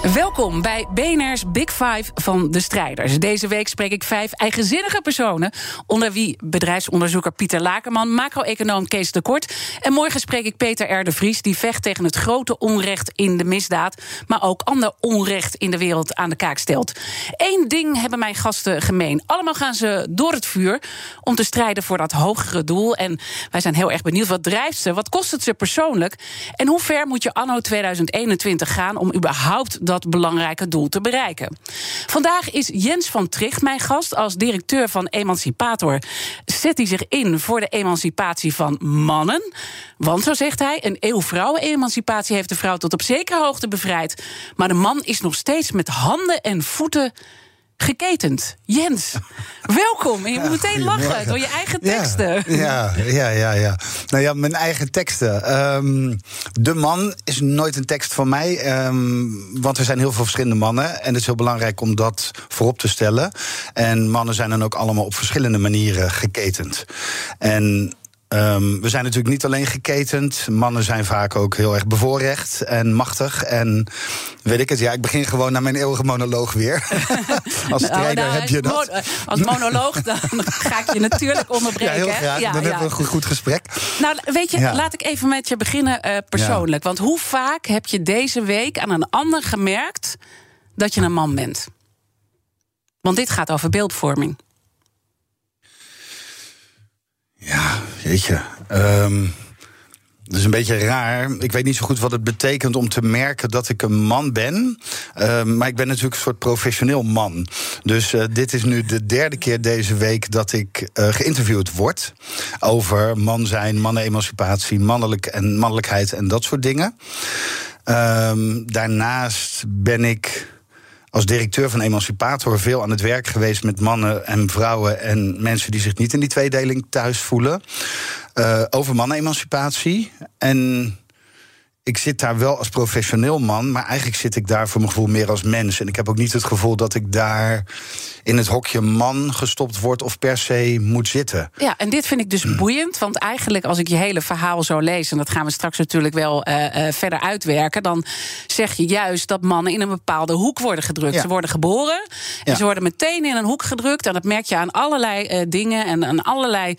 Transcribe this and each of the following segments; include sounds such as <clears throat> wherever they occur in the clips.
Welkom bij BNR's Big Five van de strijders. Deze week spreek ik vijf eigenzinnige personen... onder wie bedrijfsonderzoeker Pieter Lakenman... macro-econoom Kees de Kort... en morgen spreek ik Peter R. de Vries... die vecht tegen het grote onrecht in de misdaad... maar ook ander onrecht in de wereld aan de kaak stelt. Eén ding hebben mijn gasten gemeen. Allemaal gaan ze door het vuur om te strijden voor dat hogere doel. En wij zijn heel erg benieuwd, wat drijft ze? Wat kost het ze persoonlijk? En hoe ver moet je anno 2021 gaan... om überhaupt dat belangrijke doel te bereiken. Vandaag is Jens van Tricht mijn gast. Als directeur van Emancipator zet hij zich in voor de emancipatie van mannen. Want, zo zegt hij, een eeuw vrouwen-emancipatie heeft de vrouw tot op zekere hoogte bevrijd. Maar de man is nog steeds met handen en voeten geketend. Jens, welkom. En je moet meteen lachen door je eigen teksten. Ja, ja, ja, ja. Nou ja, mijn eigen teksten. Ehm, de man is nooit een tekst van mij. Ehm, want er zijn heel veel verschillende mannen. En het is heel belangrijk om dat voorop te stellen. En mannen zijn dan ook allemaal op verschillende manieren geketend. En Um, we zijn natuurlijk niet alleen geketend. Mannen zijn vaak ook heel erg bevoorrecht en machtig. En weet ik het, ja, ik begin gewoon naar mijn eeuwige monoloog weer. <laughs> als trainer nou, heb je dat. Eh, als monoloog dan <laughs> ga ik je natuurlijk onderbreken. Ja, heel graag. Ja, dan hebben we een goed, goed, gesprek. Nou, weet je, laat ik even met je beginnen uh, persoonlijk. Want hoe vaak heb je deze week aan een ander gemerkt dat je een man bent? Want dit gaat over beeldvorming. Ja, weet je. Um, dat is een beetje raar. Ik weet niet zo goed wat het betekent om te merken dat ik een man ben. Um, maar ik ben natuurlijk een soort professioneel man. Dus uh, dit is nu de derde keer deze week dat ik uh, geïnterviewd word. Over man zijn, mannen-emancipatie, mannelijk en mannelijkheid en dat soort dingen. Um, daarnaast ben ik als directeur van Emancipator veel aan het werk geweest met mannen en vrouwen en mensen die zich niet in die tweedeling thuis voelen. Uh, over mannen-emancipatie. En ik zit daar wel als professioneel man, maar eigenlijk zit ik daar voor mijn gevoel meer als mens. En ik heb ook niet het gevoel dat ik daar in het hokje man gestopt word of per se moet zitten. Ja, en dit vind ik dus boeiend, want eigenlijk als ik je hele verhaal zo lees, en dat gaan we straks natuurlijk wel uh, uh, verder uitwerken, dan zeg je juist dat mannen in een bepaalde hoek worden gedrukt. Ja. Ze worden geboren en ja. ze worden meteen in een hoek gedrukt. En dat merk je aan allerlei uh, dingen en aan allerlei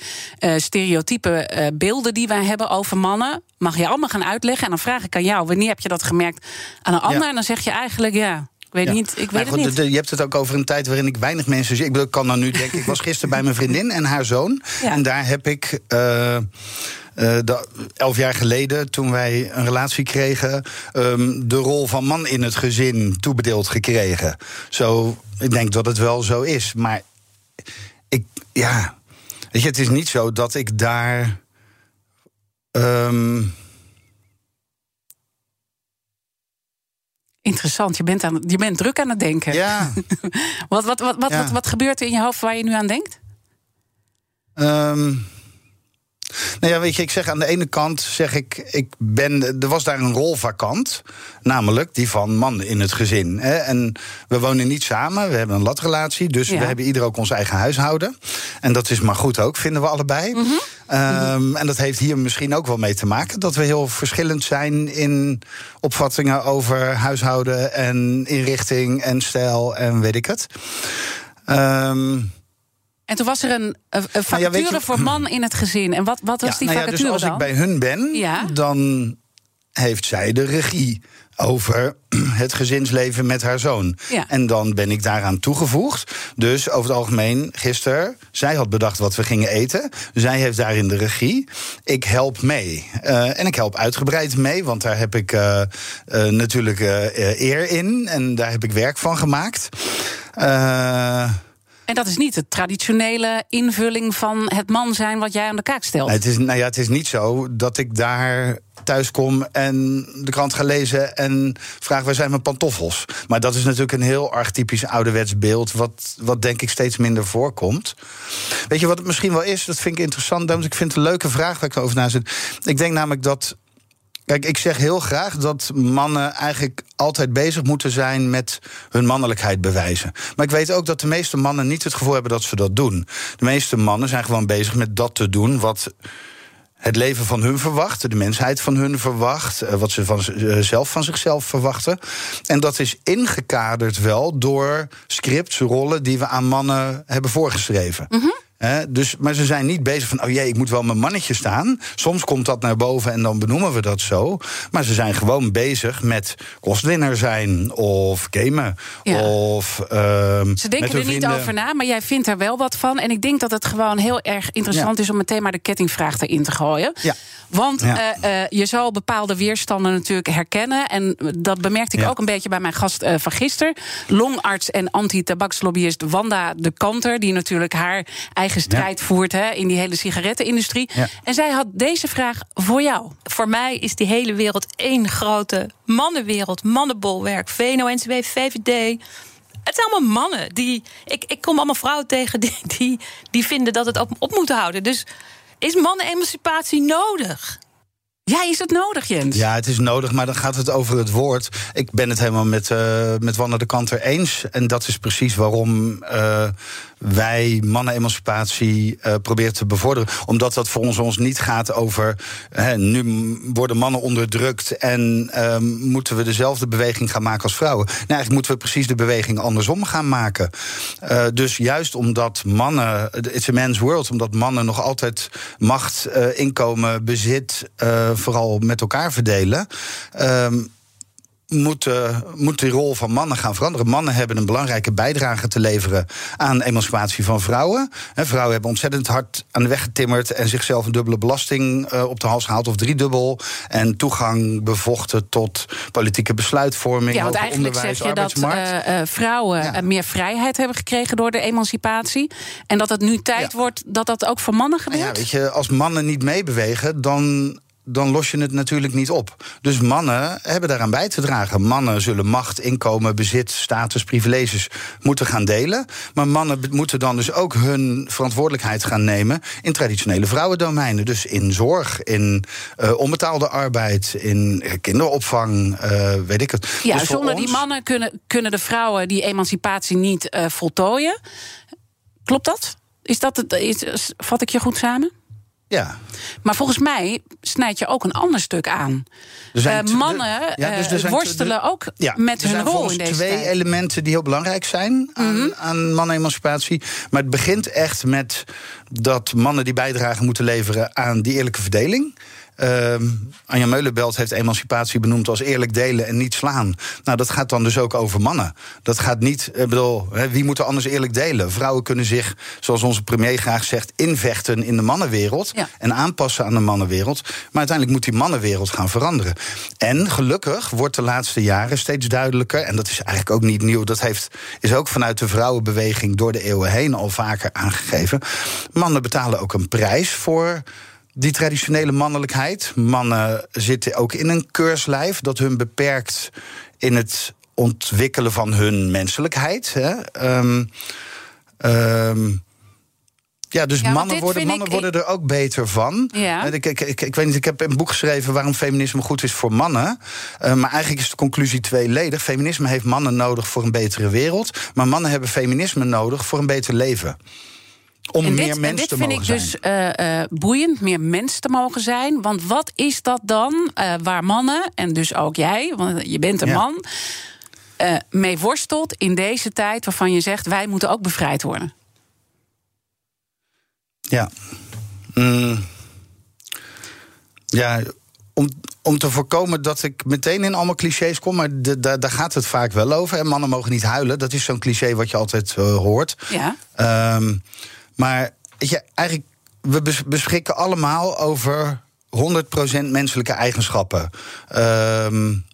stereotype beelden die wij hebben over mannen. Mag je allemaal gaan uitleggen en dan vraag ik aan jou, wanneer heb je dat gemerkt aan een ander? Ja. En dan zeg je eigenlijk ja. Ik weet ja. niet. Ik weet goed, het niet. Je hebt het ook over een tijd waarin ik weinig mensen zie. Ik kan dan nu denken, ik was gisteren bij mijn vriendin en haar zoon. Ja. En daar heb ik. Uh, uh, de, elf jaar geleden, toen wij een relatie kregen, um, de rol van man in het gezin toebedeeld gekregen. Zo, ik denk dat het wel zo is. Maar ik, ja. Weet je, het is niet zo dat ik daar. Um, Interessant, je bent, aan, je bent druk aan het denken. Ja. <laughs> wat, wat, wat, wat, ja. wat, wat, gebeurt er in je hoofd waar je nu aan denkt? Um, nou ja, weet je, ik zeg aan de ene kant, zeg ik, ik ben, er was daar een rol vakant, namelijk die van man in het gezin. Hè? En we wonen niet samen, we hebben een latrelatie, dus ja. we hebben ieder ook ons eigen huishouden. En dat is maar goed ook, vinden we allebei. Mm -hmm. um, en dat heeft hier misschien ook wel mee te maken, dat we heel verschillend zijn in opvattingen over huishouden en inrichting en stijl en weet ik het. Um, en toen was er een, een vacature nou ja, je, voor man in het gezin. En wat, wat was ja, die nou vacature ja, dus als dan? ik bij hun ben, dan heeft zij de regie over <clears throat> het gezinsleven met haar zoon. Ja. En dan ben ik daaraan toegevoegd. Dus over het algemeen, gisteren, zij had bedacht wat we gingen eten. Zij heeft daarin de regie. Ik help mee. Uh, en ik help uitgebreid mee, want daar heb ik uh, uh, natuurlijk eer in. En daar heb ik werk van gemaakt. En dat is niet de traditionele invulling van het man zijn wat jij aan de kaak stelt. Het, is, nou ja, het is niet zo dat ik daar thuis kom en de krant ga lezen en vraag waar zijn mijn pantoffels. Maar dat is natuurlijk een heel archetypisch ouderwets beeld, wat, wat denk ik steeds minder voorkomt. Weet je wat het misschien wel is? Dat vind ik interessant. Ik vind het een leuke vraag waar ik over na zit. Ik denk namelijk dat Kijk, ik zeg heel graag dat mannen eigenlijk altijd bezig moeten zijn met hun mannelijkheid bewijzen. Maar ik weet ook dat de meeste mannen niet het gevoel hebben dat ze dat doen. De meeste mannen zijn gewoon bezig met dat te doen wat het leven van hun verwacht, de mensheid van hun verwacht, eh, wat ze van, eh, zelf van zichzelf verwachten. En dat is ingekaderd wel door scripts, rollen die we aan mannen hebben voorgeschreven. Mm dus, maar ze zijn niet bezig van, oh jee, ik moet wel mijn mannetje staan. Soms komt dat naar boven en dan benoemen we dat zo. Maar ze zijn gewoon bezig met kostwinner zijn of gamen. Of, uh, ze denken er niet over na, maar jij vindt er wel wat van. En ik denk dat het gewoon heel erg interessant is om meteen maar de kettingvraag erin te gooien. Ja. Want uh, uh, je zal bepaalde weerstanden natuurlijk herkennen. En dat bemerkte ik ook een beetje bij mijn gast uh, van gisteren. Longarts en anti-tabakslobbyist Wanda de Kanter. Die natuurlijk haar eigen strijd voert hè, in die hele sigarettenindustrie. En zij had deze vraag voor jou. Voor mij is die hele wereld één grote mannenwereld. Mannenbolwerk. VNO-NCW, VVD. Het zijn allemaal mannen. Die, ik, ik kom allemaal vrouwen tegen die, die, die vinden dat het op, op moet houden. Dus is mannen-emancipatie nodig? Ja, is het nodig, Jens? Ja, het is nodig, maar dan gaat het over het woord. Ik ben het helemaal met, uh, met Wanne de Kanter eens. En dat is precies waarom uh, wij mannen-emancipatie uh, proberen te bevorderen. Omdat dat voor ons, ons niet gaat over. Hè, nu worden mannen onderdrukt en ehm, moeten we dezelfde beweging gaan maken als vrouwen. Nou, eigenlijk moeten we precies de beweging andersom gaan maken. dus juist omdat mannen. It's a man's world, omdat mannen nog altijd macht, inkomen, bezit vooral met elkaar verdelen. Um, moet, uh, moet die rol van mannen gaan veranderen. Mannen hebben een belangrijke bijdrage te leveren aan emancipatie van vrouwen. Vrouwen hebben ontzettend hard aan de weg getimmerd en zichzelf een dubbele belasting uh, op de hals gehaald of driedubbel. En toegang bevochten tot politieke besluitvorming. Ja, want eigenlijk zeg je dat uh, vrouwen ja. meer vrijheid hebben gekregen door de emancipatie. En dat het nu tijd ja. wordt dat dat ook voor mannen gebeurt. Ja, weet je, als mannen niet meebewegen, dan dan los je het natuurlijk niet op. Dus mannen hebben daaraan bij te dragen. Mannen zullen macht, inkomen, bezit, status, privileges moeten gaan delen. Maar mannen moeten dan dus ook hun verantwoordelijkheid gaan nemen in traditionele vrouwendomeinen. Dus in zorg, in uh, onbetaalde arbeid, in kinderopvang, uh, weet ik het. Ja, dus zonder ons... die mannen kunnen, kunnen de vrouwen die emancipatie niet uh, voltooien. Klopt dat? Is dat het, is, vat ik je goed samen? Ja. Maar volgens mij snijd je ook een ander stuk aan. Uh, mannen ja, dus uh, worstelen ook ja, met hun rol in deze twee elementen die heel belangrijk zijn aan, mm -hmm. aan mannen-emancipatie. Maar het begint echt met dat mannen die bijdrage moeten leveren aan die eerlijke verdeling. Uh, Anja Meulenbelt heeft emancipatie benoemd als eerlijk delen en niet slaan. Nou, dat gaat dan dus ook over mannen. Dat gaat niet, ik bedoel, hè, wie moet er anders eerlijk delen? Vrouwen kunnen zich, zoals onze premier graag zegt, invechten in de mannenwereld ja. en aanpassen aan de mannenwereld. Maar uiteindelijk moet die mannenwereld gaan veranderen. En gelukkig wordt de laatste jaren steeds duidelijker, en dat is eigenlijk ook niet nieuw, dat heeft, is ook vanuit de vrouwenbeweging door de eeuwen heen al vaker aangegeven. Mannen betalen ook een prijs voor die traditionele mannelijkheid. Mannen zitten ook in een keurslijf dat hun beperkt in het ontwikkelen van hun menselijkheid. Hè. Um, um, ja, dus ja, mannen, worden, mannen ik, worden er ook beter van. Ja. Ik, ik, ik, ik, weet niet, ik heb een boek geschreven waarom feminisme goed is voor mannen. Uh, maar eigenlijk is de conclusie tweeledig. Feminisme heeft mannen nodig voor een betere wereld. Maar mannen hebben feminisme nodig voor een beter leven om en meer dit, mens zijn. Dit vind ik dus uh, uh, boeiend, meer mens te mogen zijn. Want wat is dat dan uh, waar mannen, en dus ook jij, want je bent een ja. man... mee worstelt in deze tijd waarvan je zegt... wij moeten ook bevrijd worden? Ja. Mm. Ja, om, om te voorkomen dat ik meteen in allemaal clichés kom, maar de, de, daar gaat het vaak wel over. En mannen mogen niet huilen, dat is zo'n cliché wat je altijd hoort. Ja. Um, maar je, eigenlijk, we beschikken allemaal over 100% menselijke eigenschappen. Um,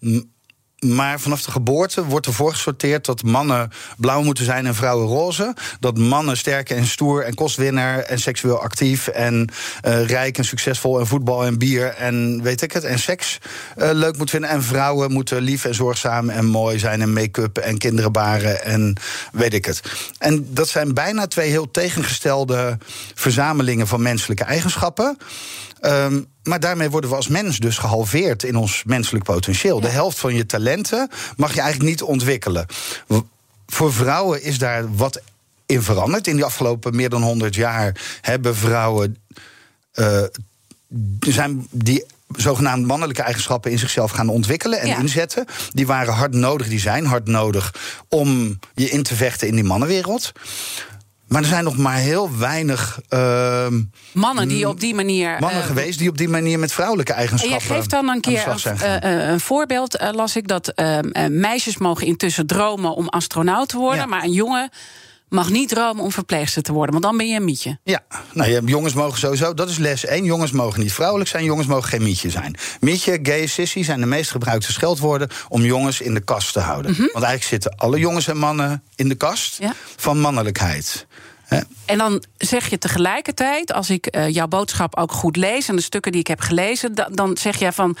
maar vanaf de geboorte wordt ervoor gesorteerd dat mannen blauw moeten zijn en vrouwen roze. Dat mannen sterk en stoer en kostwinner en seksueel actief en uh, rijk en succesvol en voetbal en bier en weet ik het. En seks uh, leuk moeten vinden. En vrouwen moeten lief en zorgzaam en mooi zijn en make-up en kinderen baren en weet ik het. En dat zijn bijna twee heel tegengestelde verzamelingen van menselijke eigenschappen. Um, maar daarmee worden we als mens dus gehalveerd in ons menselijk potentieel. De helft van je talenten mag je eigenlijk niet ontwikkelen. Voor vrouwen is daar wat in veranderd. In de afgelopen meer dan 100 jaar hebben vrouwen. Uh, zijn die zogenaamde mannelijke eigenschappen in zichzelf gaan ontwikkelen en inzetten. Die waren hard nodig, die zijn hard nodig om je in te vechten in die mannenwereld. Maar er zijn nog maar heel weinig. Uh, mannen die op die manier. Mannen uh, geweest die op die manier met vrouwelijke eigenschappen. En je geeft dan een keer een, uh, een voorbeeld, las ik, dat ehm, meisjes mogen intussen dromen om astronaut te worden. Ja. Maar een jongen mag niet dromen om verpleegster te worden, want dan ben je een mietje. Ja, nou ja, jongens mogen sowieso, dat is les 1. Jongens mogen niet vrouwelijk zijn, jongens mogen geen mietje zijn. Mietje, gay, sissy zijn de meest gebruikte scheldwoorden om jongens in de kast te houden. Mm -hmm. Want eigenlijk zitten alle jongens en mannen in de kast ja. van mannelijkheid. En dan zeg je tegelijkertijd, als ik uh, jouw boodschap ook goed lees en de stukken die ik heb gelezen, dan, dan zeg jij van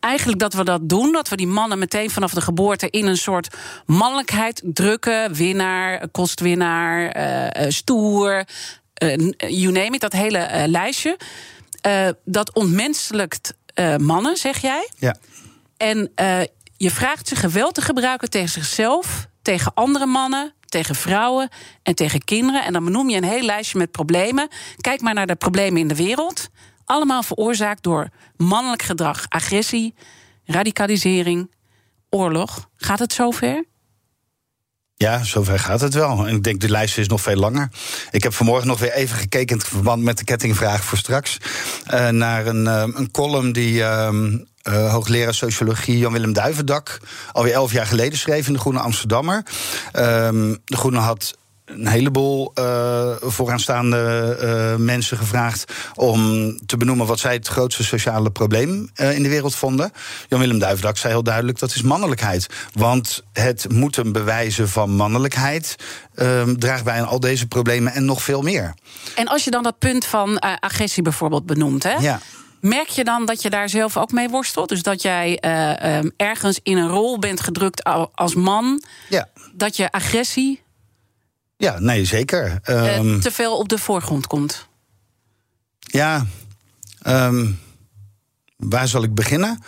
eigenlijk dat we dat doen. Dat we die mannen meteen vanaf de geboorte in een soort mannelijkheid drukken. Winnaar, kostwinnaar, uh, stoer, uh, you name it, dat hele lijstje. dat ontmenselijkt mannen, zeg jij. Ja. En je vraagt ze geweld te gebruiken tegen zichzelf, tegen andere mannen, tegen vrouwen en tegen kinderen. En dan benoem je een heel lijstje met problemen. Kijk maar naar de problemen in de wereld. Allemaal veroorzaakt door mannelijk gedrag, agressie, radicalisering, oorlog. Gaat het zover? Ja, zover gaat het wel. En ik denk, de lijst is nog veel langer. Ik heb vanmorgen nog weer even gekeken in verband met de kettingvraag voor straks. Uh, naar een, uh, een column die uh, hoogleraar sociologie Jan-Willem Duivendak alweer elf jaar geleden schreef in de Groene Amsterdammer. Ehm, de Groene had een heleboel uh, vooraanstaande uh, mensen gevraagd om te benoemen wat zij het grootste sociale probleem uh, in de wereld vonden. Jan-Willem Duivendak zei heel duidelijk dat is mannelijkheid. Want het moeten bewijzen van mannelijkheid ehm, draagt bij aan al deze problemen en nog veel meer. En als je dan dat punt van agressie bijvoorbeeld benoemt, hè? Ja. Merk je dan dat je daar zelf ook mee worstelt? Dus dat jij um, ergens in een rol bent gedrukt als man. Ja. Dat je agressie ja, nee, zeker. Um, te veel op de voorgrond komt. Ja, um, waar zal ik beginnen?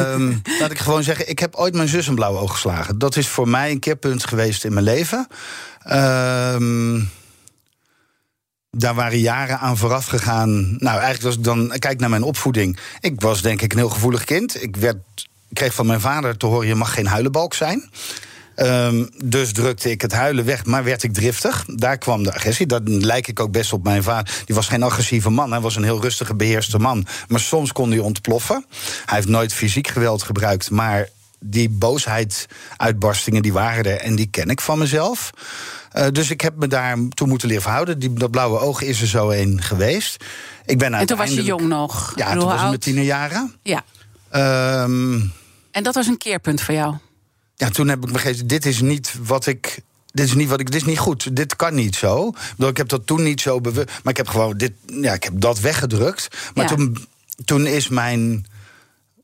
<laughs> laat ik gewoon zeggen, ik heb ooit mijn zus een blauw oog geslagen. Dat is voor mij een keerpunt geweest in mijn leven. Daar waren jaren aan vooraf gegaan. Nou, eigenlijk als ik dan kijk naar mijn opvoeding. Ik was denk ik een heel gevoelig kind. Ik werd, kreeg van mijn vader te horen: je mag geen huilenbalk zijn. Um, dus drukte ik het huilen weg, maar werd ik driftig. Daar kwam de agressie. Dat lijk ik ook best op mijn vader. Die was geen agressieve man, hij was een heel rustige, beheerste man. Maar soms kon hij ontploffen. Hij heeft nooit fysiek geweld gebruikt, maar die boosheid-uitbarstingen die waren er en die ken ik van mezelf. Uh, dus ik heb me daar toe moeten leren verhouden. Die, dat blauwe oog is er zo een geweest. Ik ben en toen was je jong nog? Ja, toen was ik met tienerjaren. Ja. Um, en dat was een keerpunt voor jou? Ja, toen heb ik begrepen, dit is niet wat ik dit is niet wat ik. Dit is niet goed. Dit kan niet zo. Ik heb dat toen niet zo bewust. Maar ik heb gewoon dit. Ja, ik heb dat weggedrukt. Maar ja. toen, toen is mijn.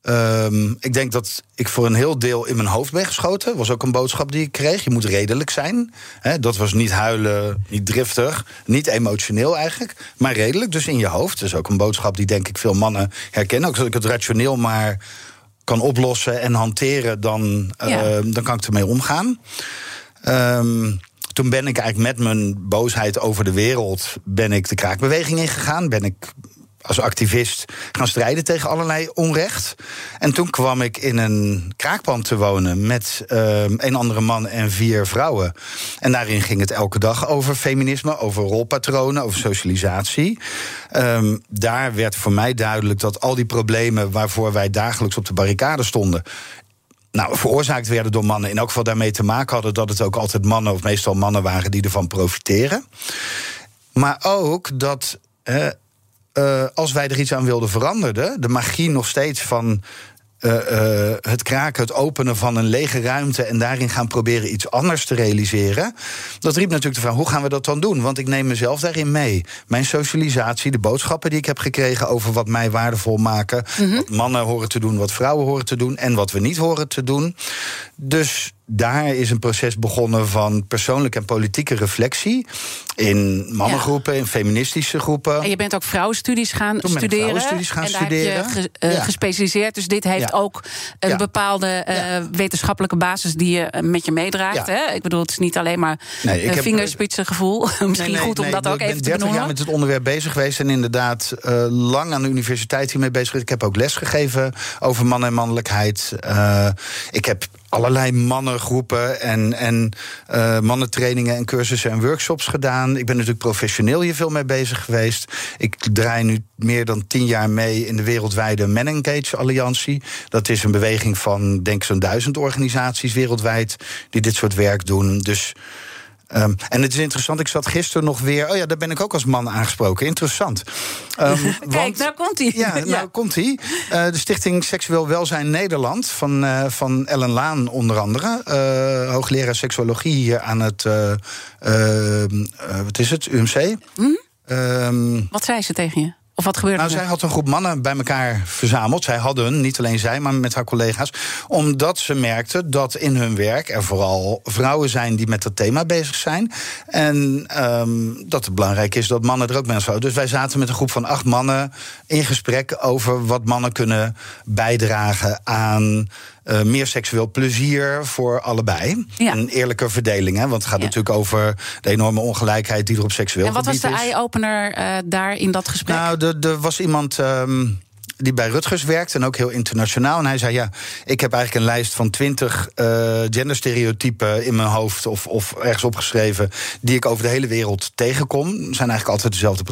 Um, ik denk dat ik voor een heel deel in mijn hoofd ben geschoten. Was ook een boodschap die ik kreeg. Je moet redelijk zijn. He, dat was niet huilen, niet driftig, niet emotioneel eigenlijk, maar redelijk. Dus in je hoofd. Dat is ook een boodschap die denk ik veel mannen herkennen. Ook als ik het rationeel maar kan oplossen en hanteren, dan, ja. uh, dan kan ik ermee omgaan. Um, toen ben ik eigenlijk met mijn boosheid over de wereld... ben ik de kraakbeweging ingegaan. Ben ik als activist gaan strijden tegen allerlei onrecht. En toen kwam ik in een kraakpand te wonen met uh, een andere man en vier vrouwen. En daarin ging het elke dag over feminisme, over rolpatronen, over socialisatie. Um, daar werd voor mij duidelijk dat al die problemen waarvoor wij dagelijks op de barricade stonden, nou, veroorzaakt werden door mannen. In elk geval daarmee te maken hadden dat het ook altijd mannen, of meestal mannen waren die ervan profiteren. Maar ook dat. Uh, als wij er iets aan wilden veranderen, de magie nog steeds van uh, het kraken, het openen van een lege ruimte en daarin gaan proberen iets anders te realiseren. Dat riep natuurlijk de vraag: hoe gaan we dat dan doen? Want ik neem mezelf daarin mee. Mijn socialisatie, de boodschappen die ik heb gekregen over wat mij waardevol maken. Mhm. Wat mannen horen te doen, wat vrouwen horen te doen en wat we niet horen te doen. Dus daar is een proces begonnen van persoonlijke en politieke reflectie. In mannengroepen, in feministische groepen. En je bent ook vrouwenstudies gaan studeren. Vrouwenstudies gaan en daar studeren. heb je eh, gespecialiseerd. Dus dit heeft ook een bepaalde uh, wetenschappelijke basis die je eh, met je meedraagt. Hè? Ik bedoel, het is niet alleen maar nee, uh, vingerspitsengevoel. <laughs> Misschien goed om dat ook even te benoemen. Ik ben 30 jaar met het onderwerp bezig geweest. En inderdaad lang aan de universiteit hiermee bezig geweest. Ik heb ook les gegeven over man en mannelijkheid. ik heb allerlei mannengroepen en, en uh, mannentrainingen en cursussen en workshops gedaan. Ik ben natuurlijk professioneel hier veel mee bezig geweest. Ik draai nu meer dan tien jaar mee in de wereldwijde Men Engage Alliantie. Dat is een beweging van, denk ik, zo'n duizend organisaties wereldwijd die dit soort werk doen. Dus Um, en het is interessant, ik zat gisteren nog weer. Oh ja, daar ben ik ook als man aangesproken. Interessant. Um, <laughs> Kijk, want, nou komt hij. Ja, <laughs> nou komt hij. Uh, de Stichting Seksueel Welzijn Nederland van, uh, van Ellen Laan, onder andere. Uh, hoogleraar seksuologie hier aan het. Ehm, wat is het? UMC. Hm? wat zei ze tegen je? Of wat gebeurde nou, er? zij had een groep mannen bij elkaar verzameld. Zij hadden, niet alleen zij, maar met haar collega's. Omdat ze merkte dat in hun werk er vooral vrouwen zijn die met dat thema bezig zijn. En um, dat het belangrijk is dat mannen er ook mee zijn. Dus wij zaten met een groep van acht mannen in gesprek over wat mannen kunnen bijdragen aan uh, meer seksueel plezier voor allebei. Ja. Een eerlijke verdeling, hè? want het gaat ja. natuurlijk over de enorme ongelijkheid die er op seksueel gebied is. En wat was de eye-opener uh, daar in dat gesprek? Nou, er was iemand. Um, die bij Rutgers werkt en ook heel internationaal. En hij zei: Ja, ik heb eigenlijk een lijst van twintig uh, genderstereotypen in mijn hoofd of, of ergens opgeschreven. die ik over de hele wereld tegenkom. Zijn eigenlijk altijd dezelfde.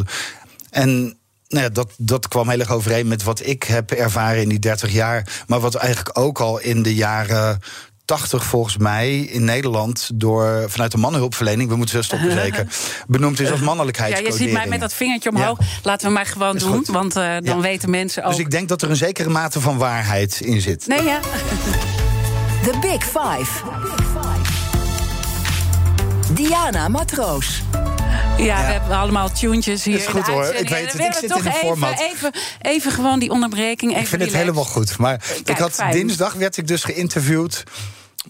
En nou ja, dat, dat kwam heel erg overeen met wat ik heb ervaren in die 30 jaar. Maar wat eigenlijk ook al in de jaren 80 volgens mij in Nederland door vanuit de mannenhulpverlening, we moeten zo stoppen <laughs> zeker, benoemd is als mannelijkheid. Ja, je ziet mij met dat vingertje omhoog. Ja. Laten we maar gewoon doen, goed. want uh, dan ja. weten mensen ook. Dus ik denk dat er een zekere mate van waarheid in zit. Nee, ja. <laughs> The Big Five. Diana Matroos. Ja, we hebben allemaal tunes hier. Dat is goed hoor. Ik weet het. Ik zit in de format. Even, even gewoon die onderbreking. Even ik vind het helemaal goed. Maar ik had dinsdag werd ik dus geïnterviewd.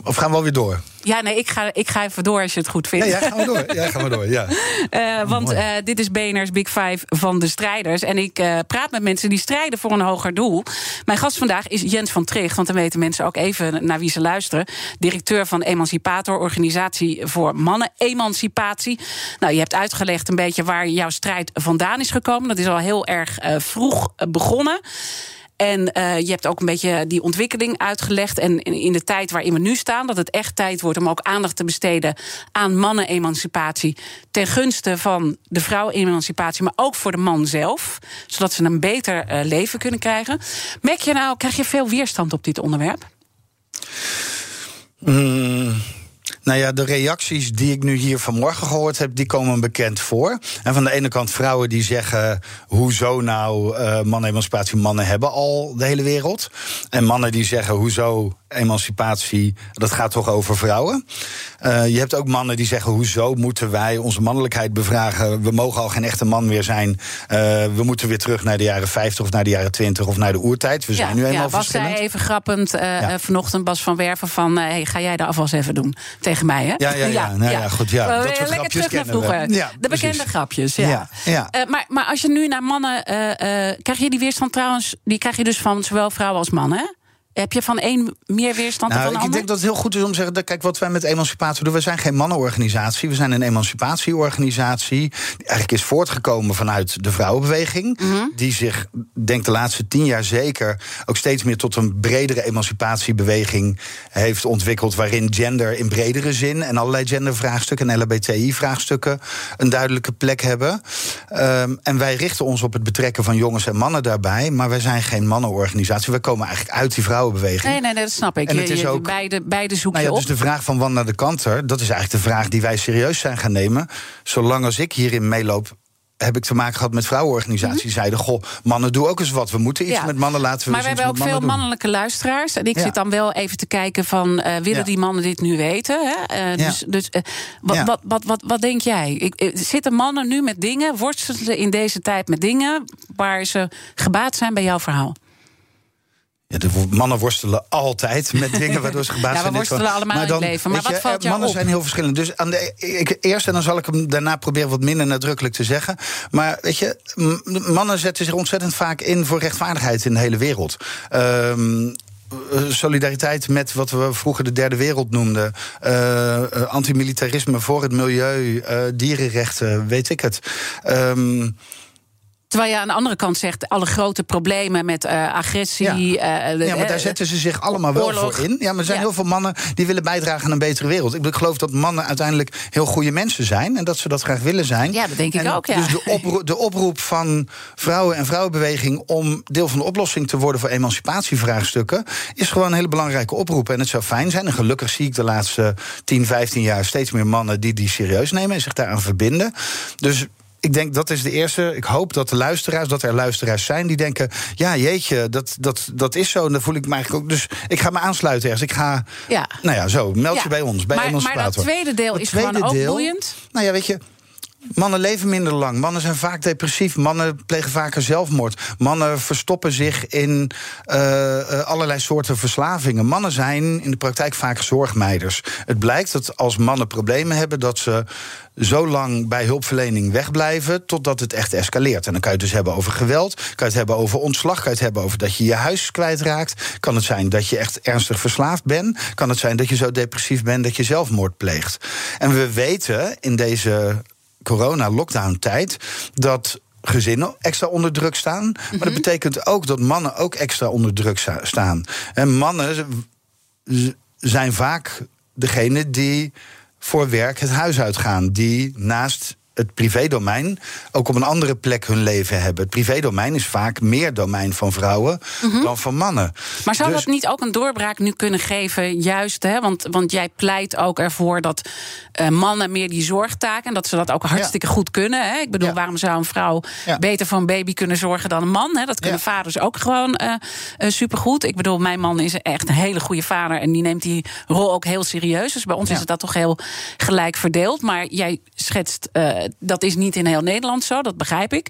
Of gaan we alweer door? Ja, nee, ik ga, ik ga even door als je het goed vindt. Ja, gaan we door. Ja, gaan we door ja. Uh, <laughs> want uh, dit is BNR's Big Five van de strijders. En ik uh, praat met mensen die strijden voor een hoger doel. Mijn gast vandaag is Jens van Tricht. Want dan weten mensen ook even naar wie ze luisteren. Directeur van Emancipator, Organisatie voor Mannen-Emancipatie. Nou, je hebt uitgelegd een beetje waar jouw strijd vandaan is gekomen. Dat is al heel erg vroeg begonnen. En uh, je hebt ook een beetje die ontwikkeling uitgelegd. En in de tijd waarin we nu staan, dat het echt tijd wordt om ook aandacht te besteden aan mannen-emancipatie. Ten gunste van de vrouw-emancipatie, maar ook voor de man zelf. Zodat ze een beter uh, leven kunnen krijgen. Merk je nou, krijg je veel weerstand op dit onderwerp? Mm. Nou ja, de reacties die ik nu hier vanmorgen gehoord heb, die komen bekend voor. En van de ene kant vrouwen die zeggen: hoezo nou uh, mannen-emancipatie? Mannen hebben al de hele wereld. En mannen die zeggen: hoezo emancipatie? Dat gaat toch over vrouwen? Uh, je hebt ook mannen die zeggen: hoezo moeten wij onze mannelijkheid bevragen? We mogen al geen echte man meer zijn. Uh, we moeten weer terug naar de jaren 50 of naar de jaren 20 of naar de oertijd. We zijn ja, nu eenmaal ja, was zei even grappend ja. vanochtend Bas van Werven van: hey, ga jij de afwas even doen tegen mij? Hè? Ja, ja, ja. ja. Nou, ja goed, ja. Dat soort lekker grapjes terug naar vroeger. De bekende precies. grapjes, ja. ja. Uh, maar, maar als je nu naar mannen. Uh, krijg je die weerstand trouwens. Die krijg je dus van zowel vrouwen als mannen, hè? Heb je van één meer weerstand nou, dan van de ik ander? denk dat het heel goed is om te zeggen... Dat, kijk, wat wij met emancipatie doen... we zijn geen mannenorganisatie, we zijn een emancipatieorganisatie... die eigenlijk is voortgekomen vanuit de vrouwenbeweging... Mhm. die zich, denk de laatste tien jaar zeker... ook steeds meer tot een bredere emancipatiebeweging heeft ontwikkeld... waarin gender in bredere zin en allerlei gendervraagstukken... en LHBTI-vraagstukken een duidelijke plek hebben. Um, en wij richten ons op het betrekken van jongens en mannen daarbij... maar wij zijn geen mannenorganisatie. We komen eigenlijk uit die vrouwenbeweging. Nee, nee, nee, dat snap ik. En je, het is ook- beide, beide zoek Nou je ja, op. dus de vraag van Wanda de Kanter, dat is eigenlijk de vraag die wij serieus zijn gaan nemen. Zolang als ik hierin meeloop, heb ik te maken gehad met vrouwenorganisaties. Die zeiden: Goh, mannen, doe ook eens wat. We moeten iets Ja. met mannen laten we Maar we hebben ook veel doen. mannelijke luisteraars. En ik Ja. zit dan wel even te kijken van... eh, willen Ja. die mannen dit nu weten? Hè? Eh. Dus, dus eh, wat, wat, wat, wat, wat denk jij? Ik, zitten mannen nu met dingen, worstelen ze in deze tijd met dingen... waar ze gebaat zijn bij jouw verhaal? Ja, de mannen worstelen altijd <laughs> met dingen waardoor ze gebaat Ja, we zijn. Worstelen allemaal in het leven. Maar wat valt eh, jou Mannen op? zijn heel verschillend. Dus aan de, ik, eerst, en dan zal ik hem daarna proberen wat minder nadrukkelijk te zeggen. Maar weet je, mannen zetten zich ontzettend vaak in voor rechtvaardigheid in de hele wereld. Ehm, eh, Solidariteit met wat we vroeger de derde wereld noemden. eh, antimilitarisme voor het milieu, dierenrechten, weet ik het. Ehm, Terwijl je aan de andere kant zegt... alle grote problemen met eh, agressie... Ja. eh, Ja, maar eh, daar zetten ze zich allemaal wel oorlog. voor in. Ja, maar er zijn Ja. heel veel mannen die willen bijdragen aan een betere wereld. Ik, geloof dat mannen uiteindelijk heel goede mensen zijn en dat ze dat graag willen zijn. Ja, dat denk ik En ook, ja. Dus de, oproep, de oproep van vrouwen en vrouwenbeweging om deel van de oplossing te worden voor emancipatievraagstukken is gewoon een hele belangrijke oproep. En het zou fijn zijn. En gelukkig zie ik de laatste 10, 15 jaar steeds meer mannen die die serieus nemen en zich daaraan verbinden. Dus ik denk dat is de eerste. Ik hoop dat de luisteraars, dat er luisteraars zijn die denken: ja, jeetje, dat, dat, dat is zo. En dan voel ik me eigenlijk ook. Dus ik ga me aansluiten ergens. Ik ga. Ja. Nou ja, zo. Meld Ja. je bij ons. Bij maar, maar dat tweede deel is tweede gewoon ook deel- boeiend. Nou ja, weet je. Mannen leven minder lang. Mannen zijn vaak depressief. Mannen plegen vaker zelfmoord. Mannen verstoppen zich in eh, eh, allerlei soorten verslavingen. Mannen zijn in de praktijk vaak zorgmeiders. Het blijkt dat als mannen problemen hebben, dat ze zo lang bij hulpverlening wegblijven totdat het echt escaleert. En dan kan je het dus hebben over geweld, kan je het hebben over ontslag, kan je het hebben over dat je je huis kwijtraakt. Kan het zijn dat je echt ernstig verslaafd bent. Kan het zijn dat je zo depressief bent dat je zelfmoord pleegt. En we weten in deze corona-lockdown-tijd dat gezinnen extra onder druk staan. Maar dat betekent ook dat mannen ook extra onder druk sta- staan. En mannen zijn vaak degene die voor werk het huis uitgaan. Die naast het privédomein ook op een andere plek hun leven hebben. Het privédomein is vaak meer domein van vrouwen dan van mannen. Maar zou Dus- dat niet ook een doorbraak nu kunnen geven? Juist, hè? Want, want jij pleit ook ervoor dat eh, mannen meer die zorgtaken... en dat ze dat ook hartstikke goed kunnen. Hè? Ik bedoel, Ja. waarom zou een vrouw Ja. beter voor een baby kunnen zorgen dan een man? Hè? Dat kunnen vaders ook gewoon eh eh, supergoed. Ik bedoel, mijn man is echt een hele goede vader... en die neemt die rol ook heel serieus. Dus bij ons is het dat toch heel gelijk verdeeld. Maar jij schetst, dat is niet in heel Nederland zo, dat begrijp ik.